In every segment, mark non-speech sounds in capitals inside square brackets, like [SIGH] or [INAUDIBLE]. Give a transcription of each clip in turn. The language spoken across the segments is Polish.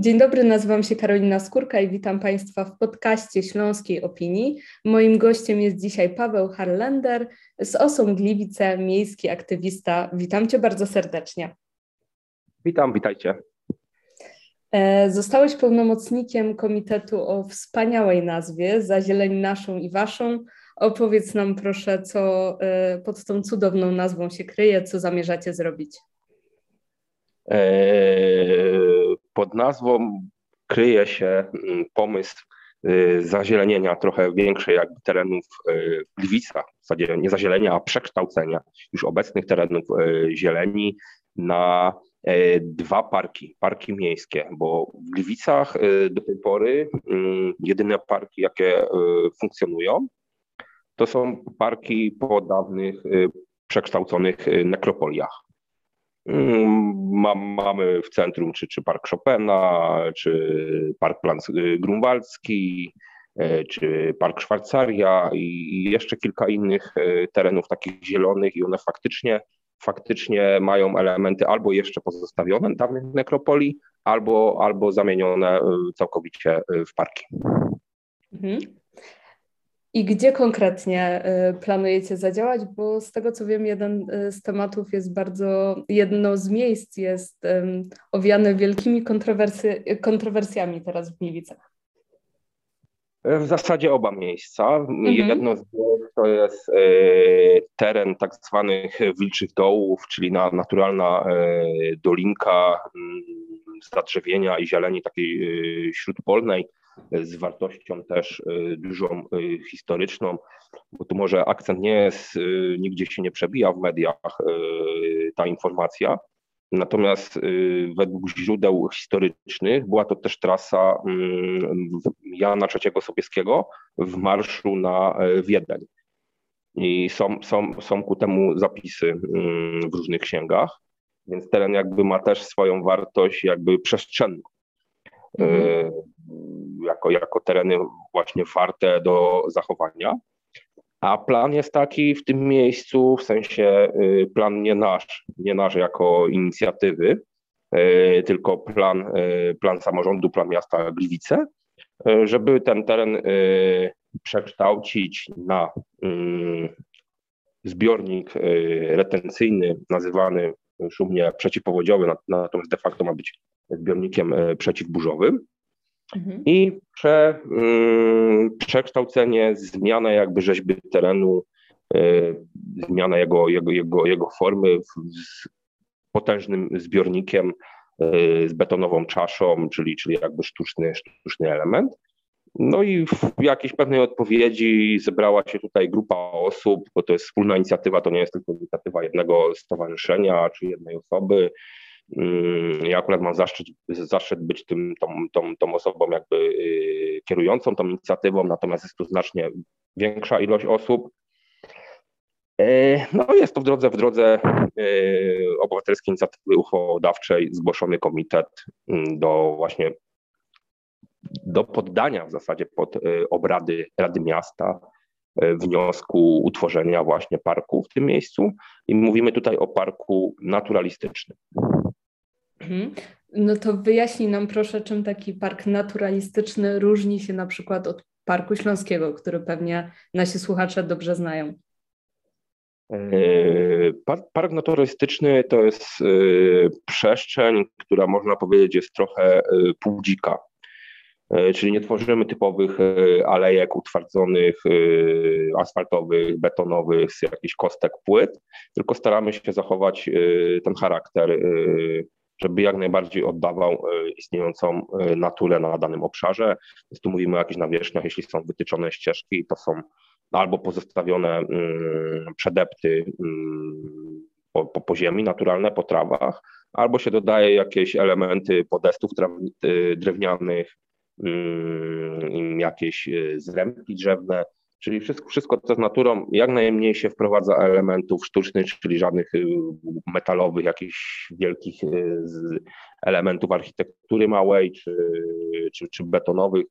Dzień dobry, nazywam się Karolina Skórka i witam Państwa w podcaście Śląskiej Opinii. Moim gościem jest dzisiaj Paweł Harlender z Osą Gliwice, miejski aktywista. Witam Cię bardzo serdecznie. Witam, witajcie. E, zostałeś pełnomocnikiem komitetu o wspaniałej nazwie Za zieleń naszą i waszą. Opowiedz nam proszę, co e, pod tą cudowną nazwą się kryje, co zamierzacie zrobić. E, pod nazwą kryje się mm, pomysł y, zazielenienia trochę większej jakby terenów y, w w zasadzie nie zazielenia, a przekształcenia już obecnych terenów y, zieleni na dwa parki, parki miejskie, bo w Gliwicach do tej pory mm, jedyne parki, jakie funkcjonują, to są parki po dawnych przekształconych nekropoliach. Mm, mamy w centrum czy, czy Park Chopina, czy Park Plan Grunwaldzki, e, czy Park Szwajcaria i jeszcze kilka innych e, terenów takich zielonych i one faktycznie, faktycznie mają elementy albo jeszcze pozostawione dawnych nekropolii, albo, albo zamienione całkowicie w parki. Mhm. I gdzie konkretnie y, planujecie zadziałać? Bo z tego co wiem, jeden y, z tematów jest bardzo, jedno z miejsc jest owiane wielkimi kontrowersy, kontrowersjami teraz w Gliwicach. W zasadzie oba miejsca. Mhm. Jedno z nich to jest y, teren tak zwanych wilczych dołów, czyli na, naturalna dolinka mm, zadrzewienia i zieleni takiej śródpolnej z wartością też y, dużą y, historyczną, bo tu może akcent nie jest, y, nigdzie się nie przebija w mediach ta informacja. Natomiast według źródeł historycznych była to też trasa mm, Jana III Sobieskiego w marszu na Wiedeń. I są, są, są ku temu zapisy mm, w różnych księgach, więc teren jakby ma też swoją wartość jakby przestrzenną. Mhm jako, jako tereny właśnie warte do zachowania. A plan jest taki w tym miejscu, w sensie y, plan nie nasz, nie nasz jako inicjatywy, y, tylko plan, plan samorządu, plan miasta Gliwice, żeby ten teren przekształcić na zbiornik retencyjny, nazywany szumnie przeciwpowodziowy, natomiast de facto ma być zbiornikiem przeciwburzowym. Mhm. I prze, y, przekształcenie, zmiana jakby rzeźby terenu, y, zmiana jego, jego, jego, jego formy z potężnym zbiornikiem y, z betonową czaszą, czyli, czyli jakby sztuczny, sztuczny element. No i w jakiejś pewnej odpowiedzi zebrała się tutaj grupa osób, bo to jest wspólna inicjatywa, to nie jest tylko inicjatywa jednego stowarzyszenia czy jednej osoby. Mm, ja akurat mam zaszczyt, zaszczyt być tym, tą, tą, tą osobą jakby y, kierującą tą inicjatywą, natomiast jest tu znacznie większa ilość osób. E, no jest to w drodze, w drodze y, obywatelskiej inicjatywy uchwałodawczej zgłoszony komitet mm, do właśnie do poddania w zasadzie pod y, obrady Rady Miasta wniosku utworzenia właśnie parku w tym miejscu i mówimy tutaj o parku naturalistycznym. Mhm. No to wyjaśnij nam proszę, czym taki park naturalistyczny różni się na przykład od Parku Śląskiego, który pewnie nasi słuchacze dobrze znają. E, park, park naturalistyczny to jest e, przestrzeń, która można powiedzieć jest trochę e, półdzika. Czyli nie tworzymy typowych alejek utwardzonych, asfaltowych, betonowych z jakichś kostek płyt, tylko staramy się zachować ten charakter żeby jak najbardziej oddawał e, istniejącą e, naturę na danym obszarze. Więc tu mówimy o jakichś nawierzchniach, jeśli są wytyczone ścieżki, to są albo pozostawione mm, przedepty mm, po, po, po ziemi naturalne, po trawach, albo się dodaje jakieś elementy podestów e, drewnianych, jakieś zrębki drzewne, Czyli wszystko, wszystko co z naturą, jak najmniej się wprowadza elementów sztucznych, czyli żadnych y, metalowych, jakichś wielkich y, elementów architektury małej czy, czy, czy betonowych.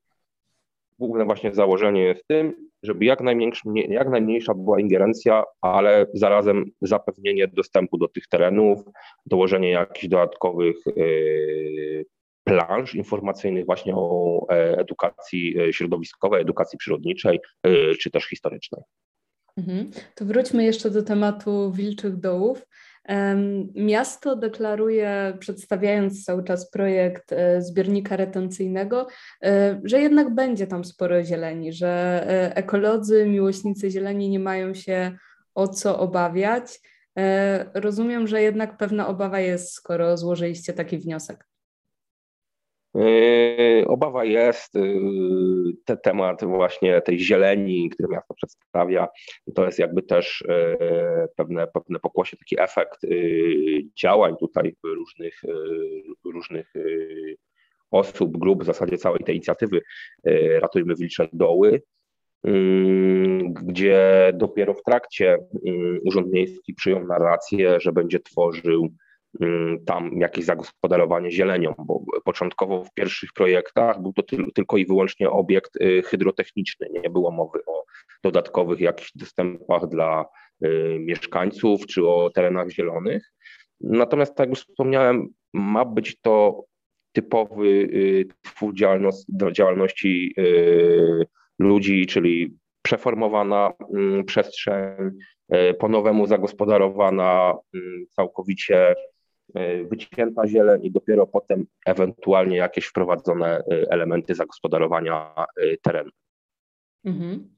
Główne właśnie założenie jest tym, żeby jak, jak najmniejsza była ingerencja, ale zarazem zapewnienie dostępu do tych terenów, dołożenie jakichś dodatkowych planż informacyjnych właśnie o edukacji środowiskowej, edukacji przyrodniczej czy też historycznej. Mhm. To wróćmy jeszcze do tematu Wilczych Dołów. Miasto deklaruje, przedstawiając cały czas projekt e, zbiornika retencyjnego, e, że jednak będzie tam sporo zieleni, że e, ekolodzy, miłośnicy zieleni nie mają się o co obawiać. Rozumiem, że jednak pewna obawa jest, skoro złożyliście taki wniosek. Yy, obawa jest, yy, ten temat właśnie tej zieleni, który miasto przedstawia, to jest jakby też yy, pewne, pewne pokłosie, taki efekt działań tutaj różnych, różnych osób, grup, w zasadzie całej tej inicjatywy Ratujmy Wilcze Doły, gdzie dopiero w trakcie Urząd Miejski przyjął narrację, że będzie tworzył tam jakieś zagospodarowanie zielenią, bo początkowo w pierwszych projektach był to tylko i wyłącznie obiekt y, hydrotechniczny, nie było mowy o dodatkowych jakichś dostępach dla y, mieszkańców czy o terenach zielonych. Natomiast, tak jak już wspomniałem, ma być to typowy twór działalności ludzi, czyli przeformowana przestrzeń, po nowemu zagospodarowana całkowicie E, wycięta zieleń i dopiero potem ewentualnie jakieś wprowadzone e, elementy zagospodarowania e, terenu. Mhm.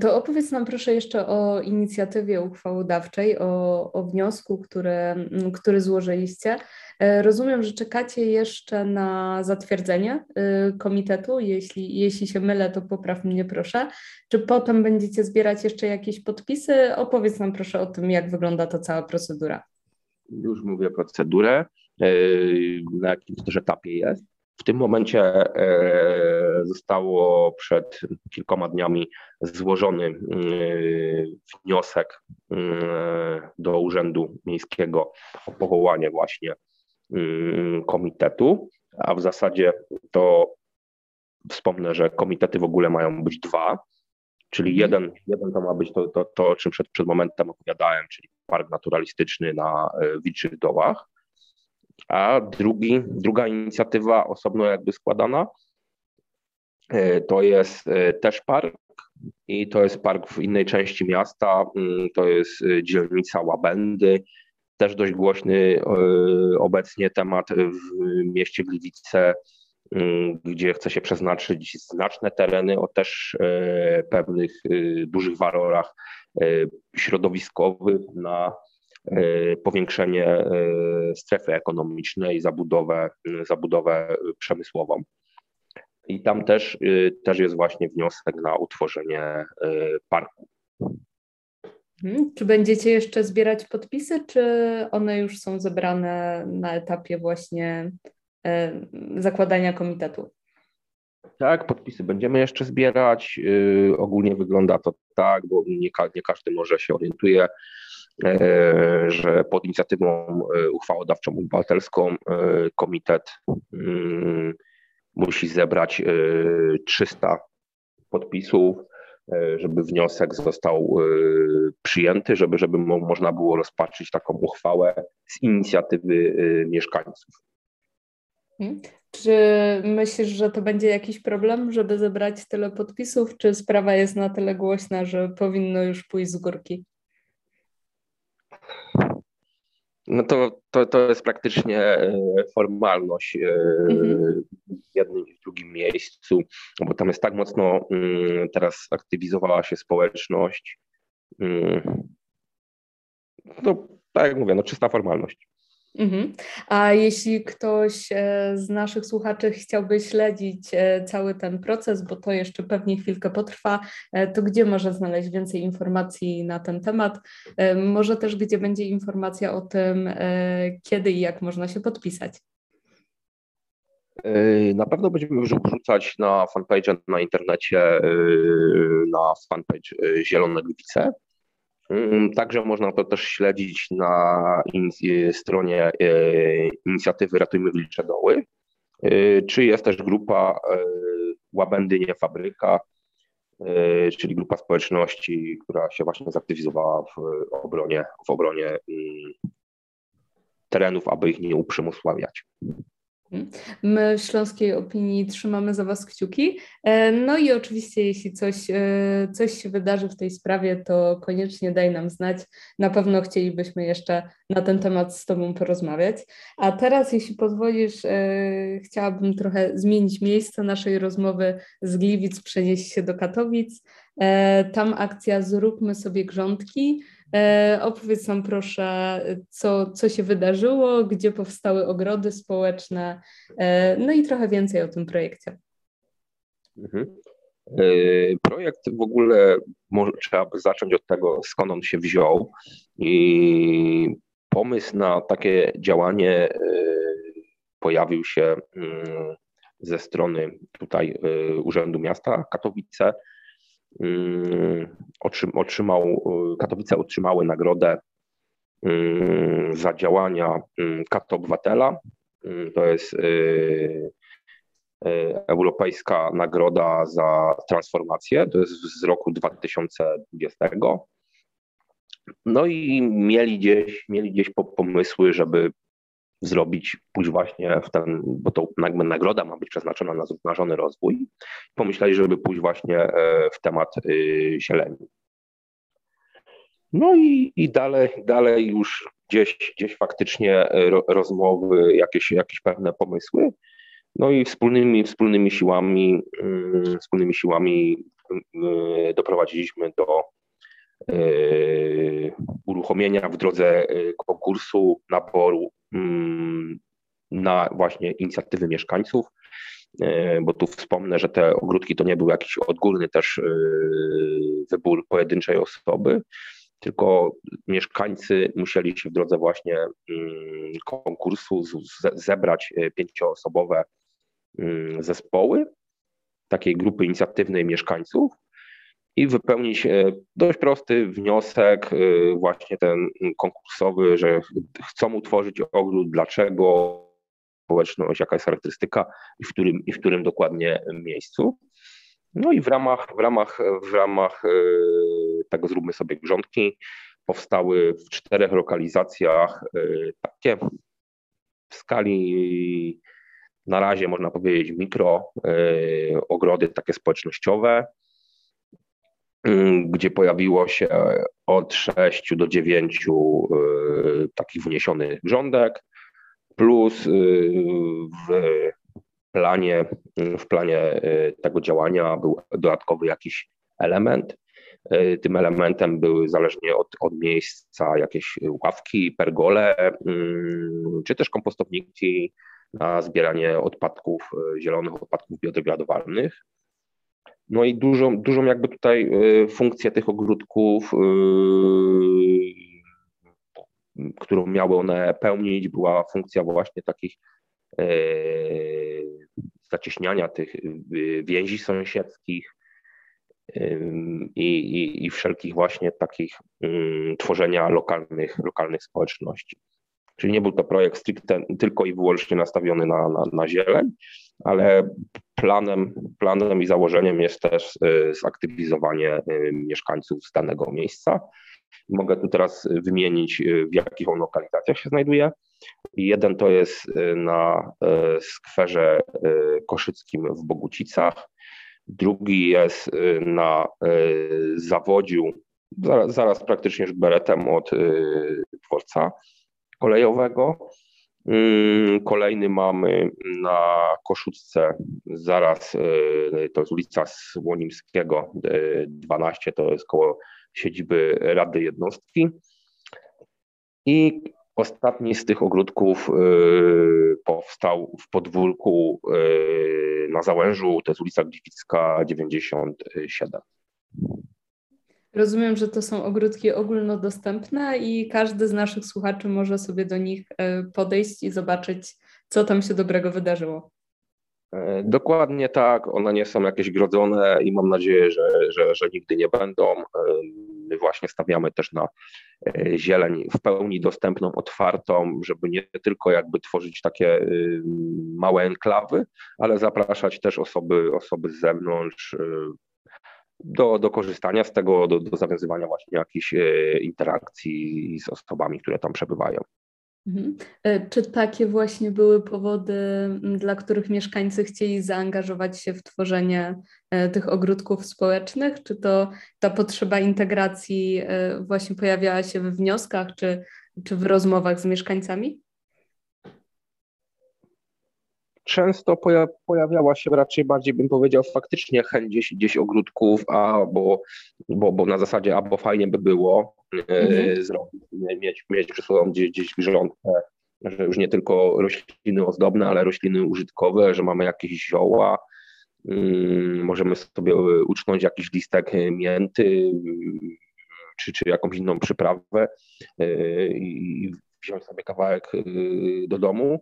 To opowiedz nam proszę jeszcze o inicjatywie uchwałodawczej, o, o wniosku, który, który złożyliście. Rozumiem, że czekacie jeszcze na zatwierdzenie komitetu. Jeśli, jeśli się mylę, to popraw mnie proszę. Czy potem będziecie zbierać jeszcze jakieś podpisy? Opowiedz nam proszę o tym, jak wygląda ta cała procedura już mówię procedurę, e, na jakim też etapie jest. W tym momencie e, zostało przed kilkoma dniami złożony e, wniosek do Urzędu Miejskiego o powołanie właśnie komitetu, a w zasadzie to wspomnę, że komitety w ogóle mają być dwa, czyli mhm. jeden, jeden to ma być to, to, to o czym przed, przed momentem opowiadałem, czyli park naturalistyczny na e, Wilczych Dołach, a drugi, druga inicjatywa osobno jakby składana e, to jest e, też park i to jest park w innej części miasta, mm, to jest dzielnica Łabędy, też dość głośny obecnie temat w mieście Gliwice, gdzie chce się przeznaczyć znaczne tereny o też pewnych dużych walorach środowiskowych na powiększenie strefy ekonomicznej, zabudowę, zabudowę przemysłową. I tam też, też jest właśnie wniosek na utworzenie parku. Hmm, czy będziecie jeszcze zbierać podpisy, czy one już są zebrane na etapie właśnie zakładania komitetu? Tak, podpisy będziemy jeszcze zbierać. Yy, ogólnie wygląda to tak, bo nie, ka nie każdy może się orientuje, yy, że pod inicjatywą yy, uchwałodawczą obywatelską komitet yy, musi zebrać 300 yy, podpisów, żeby wniosek został przyjęty, żeby, żeby można było rozpatrzyć taką uchwałę z inicjatywy mieszkańców. Hmm. Czy myślisz, że to będzie jakiś problem, żeby zebrać tyle podpisów, czy sprawa jest na tyle głośna, że powinno już pójść z górki? No to, to, to jest praktycznie e, formalność e, mhm. w jednym i w drugim miejscu, bo tam jest tak mocno mm, teraz aktywizowała się społeczność. Mm. No, tak jak mówię, no czysta formalność. Mhm. A jeśli ktoś e, z naszych słuchaczy chciałby śledzić e, cały ten proces, bo to jeszcze pewnie chwilkę potrwa, e, to gdzie może znaleźć więcej informacji na ten temat? Może też gdzie będzie informacja o tym, kiedy i jak można się podpisać? Na pewno będziemy wrzucać na fanpage na internecie, na fanpage Zielone Gliwice. Mm, także można to też śledzić na y, stronie y, inicjatywy Ratujmy Wilcze Doły, y, czy jest też grupa Łabędy Nie Fabryka, czyli grupa społeczności, która się właśnie zaktywizowała w obronie, w obronie mm, terenów, aby ich nie uprzemysławiać. My w Śląskiej Opinii trzymamy za Was kciuki. E, no i oczywiście, jeśli coś, e, coś się wydarzy w tej sprawie, to koniecznie daj nam znać. Na pewno chcielibyśmy jeszcze na ten temat z Tobą porozmawiać. A teraz, jeśli pozwolisz, e, chciałabym trochę zmienić miejsce naszej rozmowy z Gliwic, przenieść się do Katowic. Tam akcja Zróbmy sobie grządki opowiedz nam proszę, co, co się wydarzyło, gdzie powstały ogrody społeczne, e, no i trochę więcej o tym projekcie. Mhm. E, projekt w ogóle może, trzeba zacząć od tego, skąd on się wziął. I pomysł na takie działanie pojawił się mm, ze strony tutaj Urzędu Miasta Katowice otrzymał, yy, Katowice otrzymały nagrodę yy, za działania Kat Obywatela. To jest Europejska Nagroda za Transformację, to jest z roku 2020. No i mieli gdzieś, mieli gdzieś pomysły, żeby zrobić, pójść właśnie w ten, bo to jakby nagroda ma być przeznaczona na zrównoważony rozwój. Pomyśleli, żeby pójść właśnie e, w temat y, zieleni. No i, i dalej, dalej już gdzieś, gdzieś faktycznie e, rozmowy, jakieś, jakieś pewne pomysły. No i wspólnymi, wspólnymi siłami, mm, wspólnymi siłami y, doprowadziliśmy do uruchomienia w drodze konkursu naboru Mm, na właśnie inicjatywy mieszkańców, e, bo tu wspomnę, że te ogródki to nie był jakiś odgórny też e, wybór pojedynczej osoby, tylko mieszkańcy musieli się w drodze właśnie mm, konkursu zebrać e, pięcioosobowe mm, zespoły takiej grupy inicjatywnej mieszkańców i wypełnić e, dość prosty wniosek, e, właśnie ten konkursowy, że chcą utworzyć ogród, dlaczego, społeczność, jaka jest charakterystyka i w którym, i w którym dokładnie miejscu. No i w ramach, w ramach, w ramach e, tego zróbmy sobie grządki powstały w czterech lokalizacjach takie w skali na razie można powiedzieć mikro ogrody takie społecznościowe, gdzie pojawiło się od 6 do 9 y, takich wniesionych rządek, plus y, w planie, w planie y, tego działania był dodatkowy jakiś element. Tym elementem były zależnie od, od miejsca jakieś ławki, pergole, czy też kompostowniki na zbieranie odpadków, zielonych odpadków biodegradowalnych. No i dużą, dużą jakby tutaj y, funkcję tych ogródków, y, którą miały one pełnić, była funkcja właśnie takich y, zacieśniania tych więzi sąsiedzkich i, i, wszelkich właśnie takich tworzenia lokalnych, lokalnych społeczności. Czyli nie był to projekt stricte tylko i wyłącznie nastawiony na, na, na zieleń, ale planem, planem i założeniem jest też y, zaktywizowanie y, mieszkańców z danego miejsca. Mogę tu teraz wymienić, y, w jakich on lokalizacjach się znajduje. Jeden to jest na skwerze koszyckim w Bogucicach, drugi jest na zawodziu, zaraz, zaraz praktycznie już beretem od dworca kolejowego. Mm, kolejny mamy na Koszutce, zaraz e, to jest ulica Słonimskiego 12, e, to jest koło siedziby Rady Jednostki. I ostatni z tych ogródków e, powstał w podwórku na Załężu, to jest ulica Gliwicka 97. Rozumiem, że to są ogródki ogólnodostępne i każdy z naszych słuchaczy może sobie do nich e, podejść i zobaczyć, co tam się dobrego wydarzyło. E, dokładnie tak, one nie są jakieś grodzone i mam nadzieję, że, że, że nigdy nie będą. E, my właśnie stawiamy też na zieleń w pełni dostępną, otwartą, żeby nie tylko jakby tworzyć takie małe enklawy, ale zapraszać też osoby, osoby z zewnątrz, do, do korzystania z tego, do, do zawiązywania właśnie jakichś e, interakcji z osobami, które tam przebywają. Mhm. E, czy takie właśnie były powody, dla których mieszkańcy chcieli zaangażować się w tworzenie e, tych ogródków społecznych? Czy to ta potrzeba integracji właśnie pojawiała się w wnioskach, czy, czy w rozmowach z mieszkańcami? Często pojawiała się raczej bardziej, bym powiedział, faktycznie chęć gdzieś, gdzieś ogródków, a bo, bo, na zasadzie albo fajnie by było mhm. zrobić, mieć, mieć przy sobą gdzieś, gdzieś grządkę, że już nie tylko rośliny ozdobne, ale rośliny użytkowe, że mamy jakieś zioła, mm, możemy sobie uczcić jakiś listek mięty, czy, czy jakąś inną przyprawę y, i wziąć sobie kawałek do domu,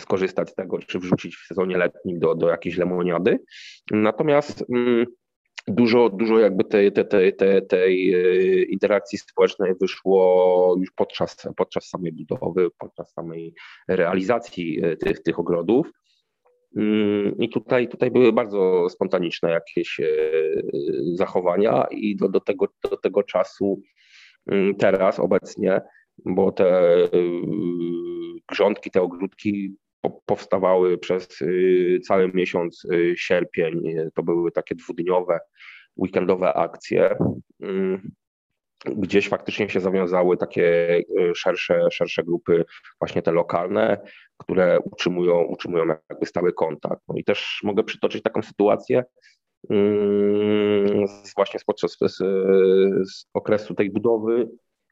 skorzystać z tego, czy wrzucić w sezonie letnim do, do jakiejś lemoniady. Natomiast mm, dużo, dużo jakby tej, tej, tej, tej, tej interakcji społecznej wyszło już podczas, podczas samej budowy, podczas samej realizacji e, tych, tych ogrodów. Mm, I tutaj, tutaj były bardzo spontaniczne jakieś e, zachowania, i do, do, tego, do tego czasu mm, teraz, obecnie, bo te e, grządki, te ogródki powstawały przez y, cały miesiąc y, sierpień. To były takie dwudniowe, weekendowe akcje. Mm, gdzieś faktycznie się zawiązały takie y, szersze, szersze grupy, właśnie te lokalne, które utrzymują, utrzymują jakby stały kontakt. No i też mogę przytoczyć taką sytuację, mm, właśnie podczas z, z okresu tej budowy,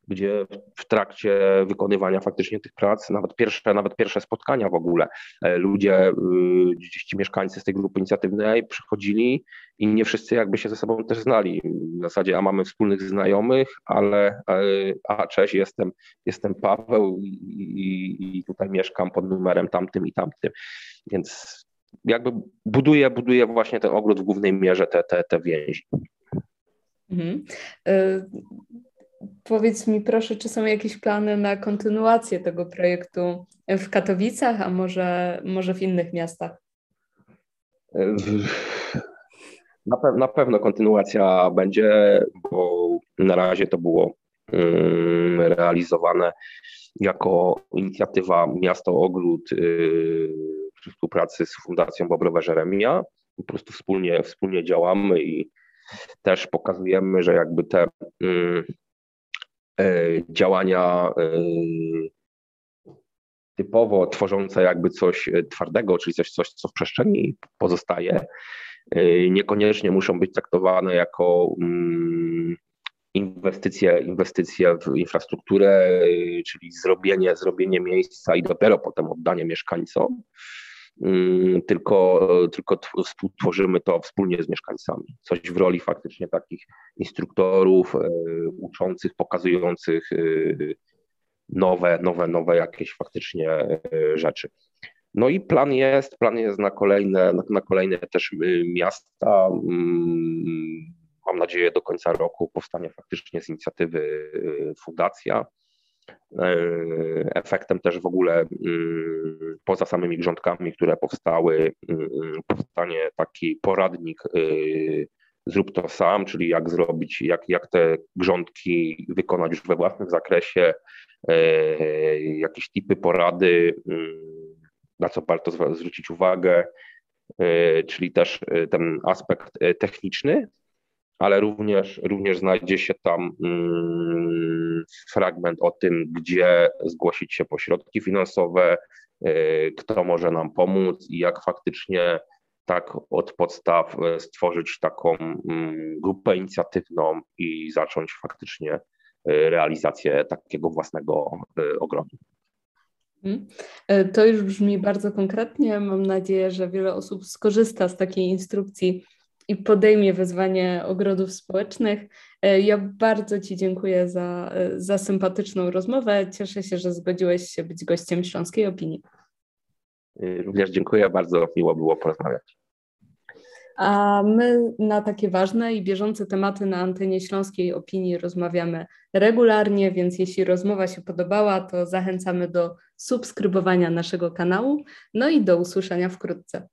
gdzie w trakcie wykonywania faktycznie tych prac, nawet pierwsze, nawet pierwsze spotkania w ogóle, e, ludzie, y, ci mieszkańcy z tej grupy inicjatywnej przychodzili i nie wszyscy jakby się ze sobą też znali. W zasadzie, a mamy wspólnych znajomych, ale e, a cześć, jestem, jestem Paweł i, i, tutaj mieszkam pod numerem tamtym i tamtym. Więc jakby buduje, buduje właśnie ten ogród w głównej mierze te, te, te więzi. Mhm. Powiedz mi proszę, czy są jakieś plany na kontynuację tego projektu w Katowicach, a może, może w innych miastach? [LAUGHS] Na, pe na pewno kontynuacja będzie, bo na razie to było um, realizowane jako inicjatywa Miasto Ogród yy, współpracy z Fundacją Bobrowe Żeremia. Po prostu wspólnie, wspólnie działamy i też pokazujemy, że jakby te yy, działania e, typowo tworzące jakby coś twardego, czyli coś, coś co w przestrzeni pozostaje, e, niekoniecznie muszą być traktowane jako mm, inwestycje, inwestycje w infrastrukturę, czyli zrobienie, zrobienie miejsca i dopiero potem oddanie mieszkańcom. Mm, tylko, tylko współtworzymy to wspólnie z mieszkańcami. Coś w roli faktycznie takich instruktorów, e, uczących, pokazujących e, nowe, nowe, nowe jakieś faktycznie e, rzeczy. No i plan jest, plan jest na kolejne, na kolejne też miasta. Mm, mam nadzieję do końca roku powstanie faktycznie z inicjatywy fundacja efektem też w ogóle mm, poza samymi grządkami, które powstały, mm, powstanie taki poradnik y, zrób to sam, czyli jak zrobić, jak, jak te grządki wykonać już we własnym zakresie, e, jakieś typy porady, mm, na co warto zwrócić uwagę, e, czyli też ten aspekt techniczny, ale również, również znajdzie się tam mm, fragment o tym, gdzie zgłosić się po środki finansowe, y, kto może nam pomóc i jak faktycznie tak od podstaw y, stworzyć taką mm, grupę inicjatywną i zacząć faktycznie y, realizację takiego własnego ogrodu. Mhm. To już brzmi bardzo konkretnie. Mam nadzieję, że wiele osób skorzysta z takiej instrukcji i podejmie wyzwanie ogrodów społecznych. E, ja bardzo Ci dziękuję za, e, za sympatyczną rozmowę. Cieszę się, że zgodziłeś się być gościem Śląskiej Opinii. E, również dziękuję, bardzo miło było porozmawiać. A my na takie ważne i bieżące tematy na antenie Śląskiej Opinii rozmawiamy regularnie, więc jeśli rozmowa się podobała, to zachęcamy do subskrybowania naszego kanału. No i do usłyszenia wkrótce.